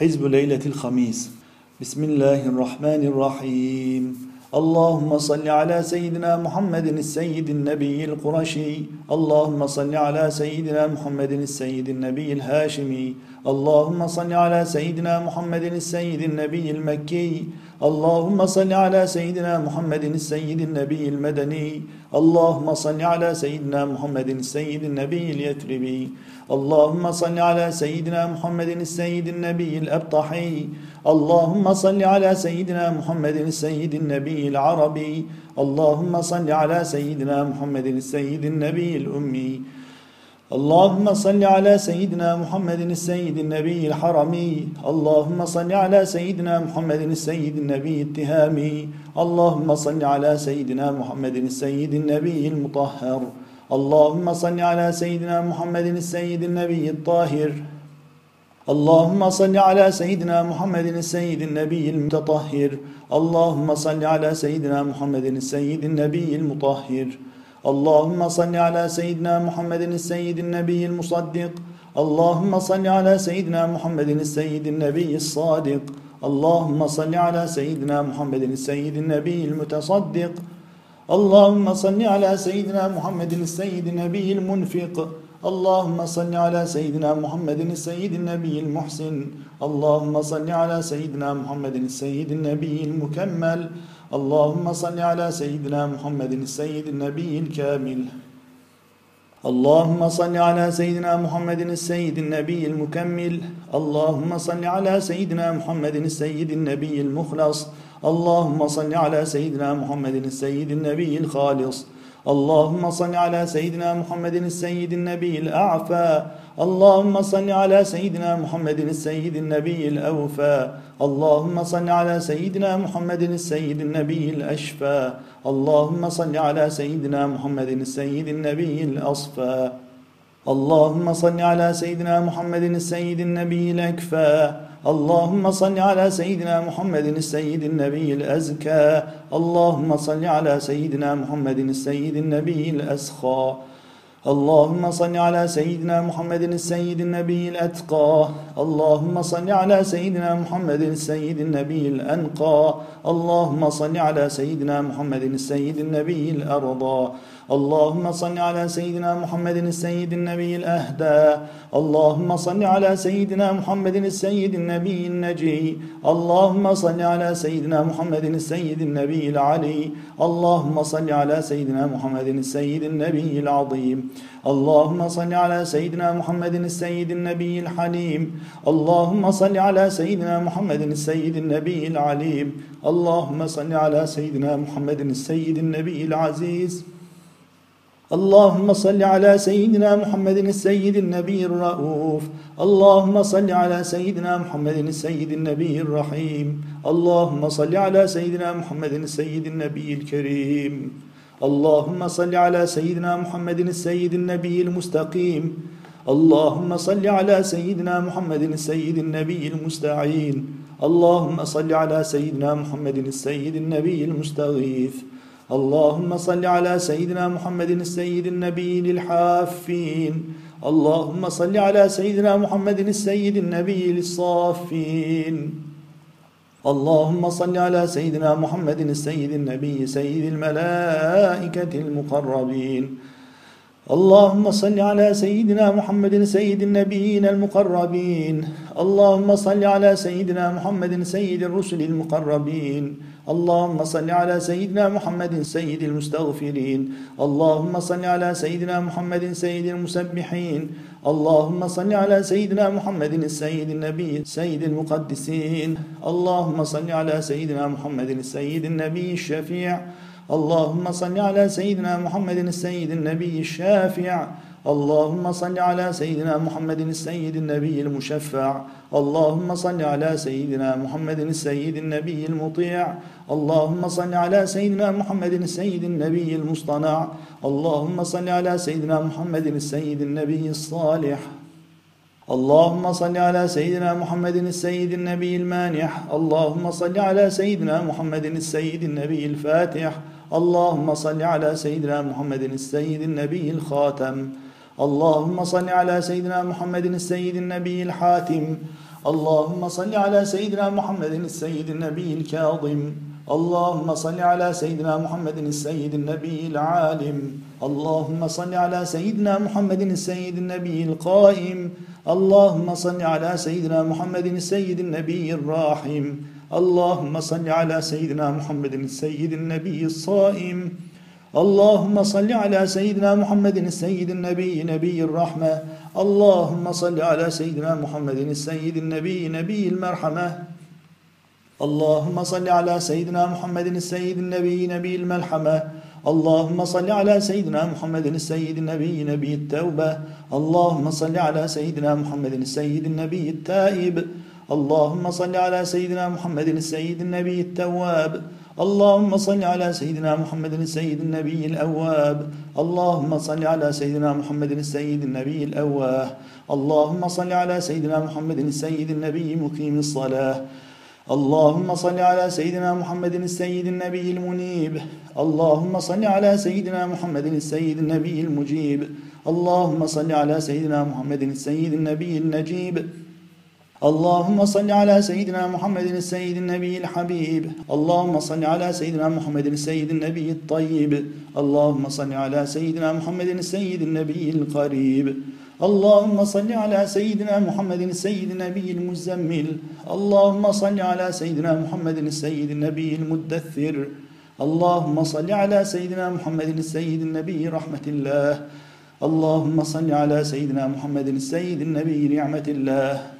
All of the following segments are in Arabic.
حزب ليلة الخميس. بسم الله الرحمن الرحيم. اللهم صل على سيدنا محمد السيد النبي القرشي. اللهم صل على سيدنا محمد السيد النبي الهاشمي. اللهم صل على سيدنا محمد السيد النبي المكي. اللهم صل على سيدنا محمد السيد النبي المدني. اللهم صل على سيدنا محمد السيد النبي اليثربي. اللهم صل على سيدنا محمد السيد النبي الأبطحي. اللهم صل على سيدنا محمد السيد النبي العربي. اللهم صل على سيدنا محمد السيد النبي الأمي. اللهم صل على سيدنا محمد السيد النبي الحرمي. اللهم صل على سيدنا محمد السيد النبي التهامي. اللهم صل على سيدنا محمد السيد النبي المطهر. اللهم صل على سيدنا محمد السيد النبي الطاهر. اللهم صل على سيدنا محمد السيد النبي المتطهر. اللهم صل على سيدنا محمد السيد النبي المطهر. اللهم صل على سيدنا محمد السيد النبي المصدق. اللهم صل على سيدنا محمد السيد النبي الصادق. اللهم صل على سيدنا محمد السيد النبي المتصدق. اللهم صل على سيدنا محمد السيد النبي المنفق. اللهم صل على سيدنا محمد السيد النبي المحسن. اللهم صل على سيدنا محمد السيد النبي المكمل. اللهم صل على سيدنا محمد السيد النبي الكامل. اللهم صل على سيدنا محمد السيد النبي المكمل. اللهم صل على سيدنا محمد السيد النبي المخلص. اللهم صل على سيدنا محمد السيد النبي الخالص. اللهم صل على سيدنا محمد السيد النبي الأعفى. اللهم صل على سيدنا محمد السيد النبي الأوفى. اللهم صل على سيدنا محمد السيد النبي الأشفى. اللهم صل على سيدنا محمد السيد النبي الأصفى. اللهم صل على سيدنا محمد السيد النبي الأكفى. اللهم صل على سيدنا محمد السيد النبي الأزكى. اللهم صل على سيدنا محمد السيد النبي الأسخى. اللهم صل على سيدنا محمد السيد النبي الأتقى. اللهم صل على سيدنا محمد السيد النبي الأنقى. اللهم صل على سيدنا محمد السيد النبي الأرضى. اللهم صل على سيدنا محمد السيد النبي الأهدى. اللهم صل على سيدنا محمد السيد النبي النجي. اللهم صل على سيدنا محمد السيد النبي العلي. اللهم صل على سيدنا محمد السيد النبي العظيم. اللهم صل على سيدنا محمد السيد النبي الحليم. اللهم صل على سيدنا محمد السيد النبي العليم. اللهم صل على سيدنا محمد السيد النبي العزيز. اللهم صل على سيدنا محمد السيد النبي الرؤوف. اللهم صل على سيدنا محمد السيد النبي الرحيم. اللهم صل على سيدنا محمد السيد النبي الكريم. اللهم صل على سيدنا محمد السيد النبي المستقيم. اللهم صل على سيدنا محمد السيد النبي المستعين. اللهم صل على سيدنا محمد السيد النبي المستغيث. اللهم صل على سيدنا محمد السيد النبي للحافين. اللهم صل على سيدنا محمد السيد النبي للصافين. اللهم صل على سيدنا محمد السيد النبي سيد الملائكة المقربين. اللهم صل على سيدنا محمد سيد النبيين المقربين. اللهم صل على سيدنا محمد سيد الرسل المقربين. اللهم صل على سيدنا محمد سيد المستغفرين. اللهم صل على سيدنا محمد سيد المسبحين. اللهم صل على سيدنا محمد السيد النبي سيد المقدسين. اللهم صل على سيدنا محمد السيد النبي الشفيع. اللهم صل على سيدنا محمد السيد النبي الشافع. اللهم صل على سيدنا محمد السيد النبي المشفع. اللهم صل على سيدنا محمد السيد النبي المطيع. اللهم صل على سيدنا محمد السيد النبي المصطنع. اللهم صل على سيدنا محمد السيد النبي الصالح. اللهم صل على سيدنا محمد السيد النبي المانح. اللهم صل على سيدنا محمد السيد النبي الفاتح. اللهم صل على سيدنا محمد السيد النبي الخاتم. اللهم صل على سيدنا محمد السيد النبي الحاتم. اللهم صل على سيدنا محمد السيد النبي الكاظم. اللهم صل على سيدنا محمد السيد النبي العالم. اللهم صل على سيدنا محمد السيد النبي القائم. اللهم صل على سيدنا محمد السيد النبي الراحم. اللهم صل على سيدنا محمد السيد النبي الصائم. اللهم صل على سيدنا محمد السيد النبي نبي الرحمة. اللهم صل على سيدنا محمد السيد النبي نبي المرحمة. اللهم صل على سيدنا محمد السيد النبي نبي الملحمة اللهم صل على سيدنا محمد السيد النبي نبي التوبة. اللهم صل على سيدنا محمد السيد النبي التائب. اللهم صل على سيدنا محمد السيد النبي التواب. اللهم صل على سيدنا محمد السيد النبي الأواب. اللهم صل على سيدنا محمد السيد النبي الأواه. اللهم صل على سيدنا محمد السيد النبي مقيم الصلاة. اللهم صل على سيدنا محمد السيد النبي المنيب. اللهم صل على سيدنا محمد السيد النبي المجيب. اللهم صل على سيدنا محمد السيد النبي النجيب. اللهم صل على سيدنا محمد السيد النبي الحبيب. اللهم صل على سيدنا محمد السيد النبي الطيب. اللهم صل على سيدنا محمد السيد النبي القريب. اللهم صل على سيدنا محمد السيد النبي المزمل. اللهم صل على سيدنا محمد السيد النبي المدثر. اللهم صل على سيدنا محمد السيد النبي رحمة الله. اللهم صل على سيدنا محمد السيد النبي نعمة الله.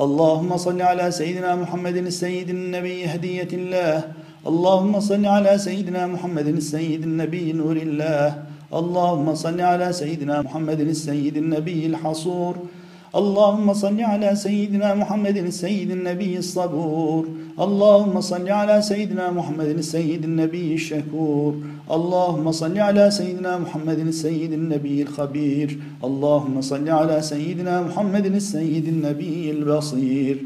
اللهم صل على سيدنا محمد السيد النبي هدية الله. اللهم صل على سيدنا محمد السيد النبي نور الله. اللهم صل على سيدنا محمد السيد النبي الحصور. اللهم صل على سيدنا محمد السيد النبي الصبور. اللهم صل على سيدنا محمد السيد النبي الشكور. اللهم صل على سيدنا محمد السيد النبي الخبير. اللهم صل على سيدنا محمد السيد النبي البصير.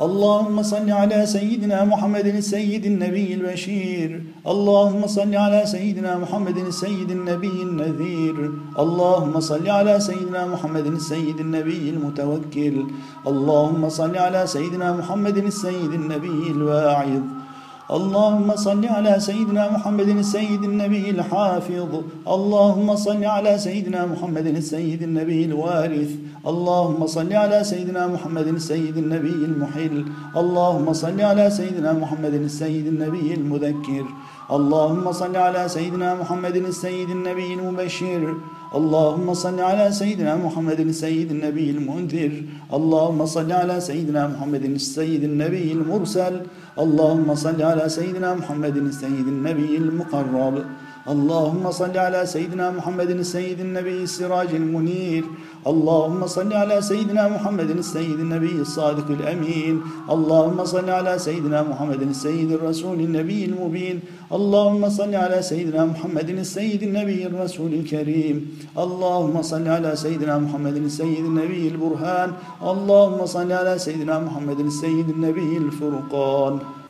اللهم صل على سيدنا محمد السيد النبي البشير. اللهم صل على سيدنا محمد السيد النبي النذير. اللهم صل على سيدنا محمد السيد النبي المتوكل. اللهم صل على سيدنا محمد السيد النبي الواعظ. اللهم صل على سيدنا محمد السيد النبي الحافظ. اللهم صل على سيدنا محمد السيد النبي الوارث. اللهم صل على سيدنا محمد السيد النبي المحل. اللهم صل على سيدنا محمد السيد النبي المذكر. اللهم صل على سيدنا محمد السيد النبي المبشر. اللهم صل على سيدنا محمد السيد النبي المنذر. اللهم صل على سيدنا محمد السيد النبي المرسل. اللهم صل على سيدنا محمد السيد النبي المقرب. اللهم صل على سيدنا محمد السيد النبي السراج المنير. اللهم صل على سيدنا محمد السيد النبي الصادق الأمين. اللهم صل على سيدنا محمد السيد الرسول النبي المبين. اللهم صل على سيدنا محمد السيد النبي الرسول الكريم. اللهم صل على سيدنا محمد السيد النبي البرهان. اللهم صل على سيدنا محمد السيد النبي الفرقان.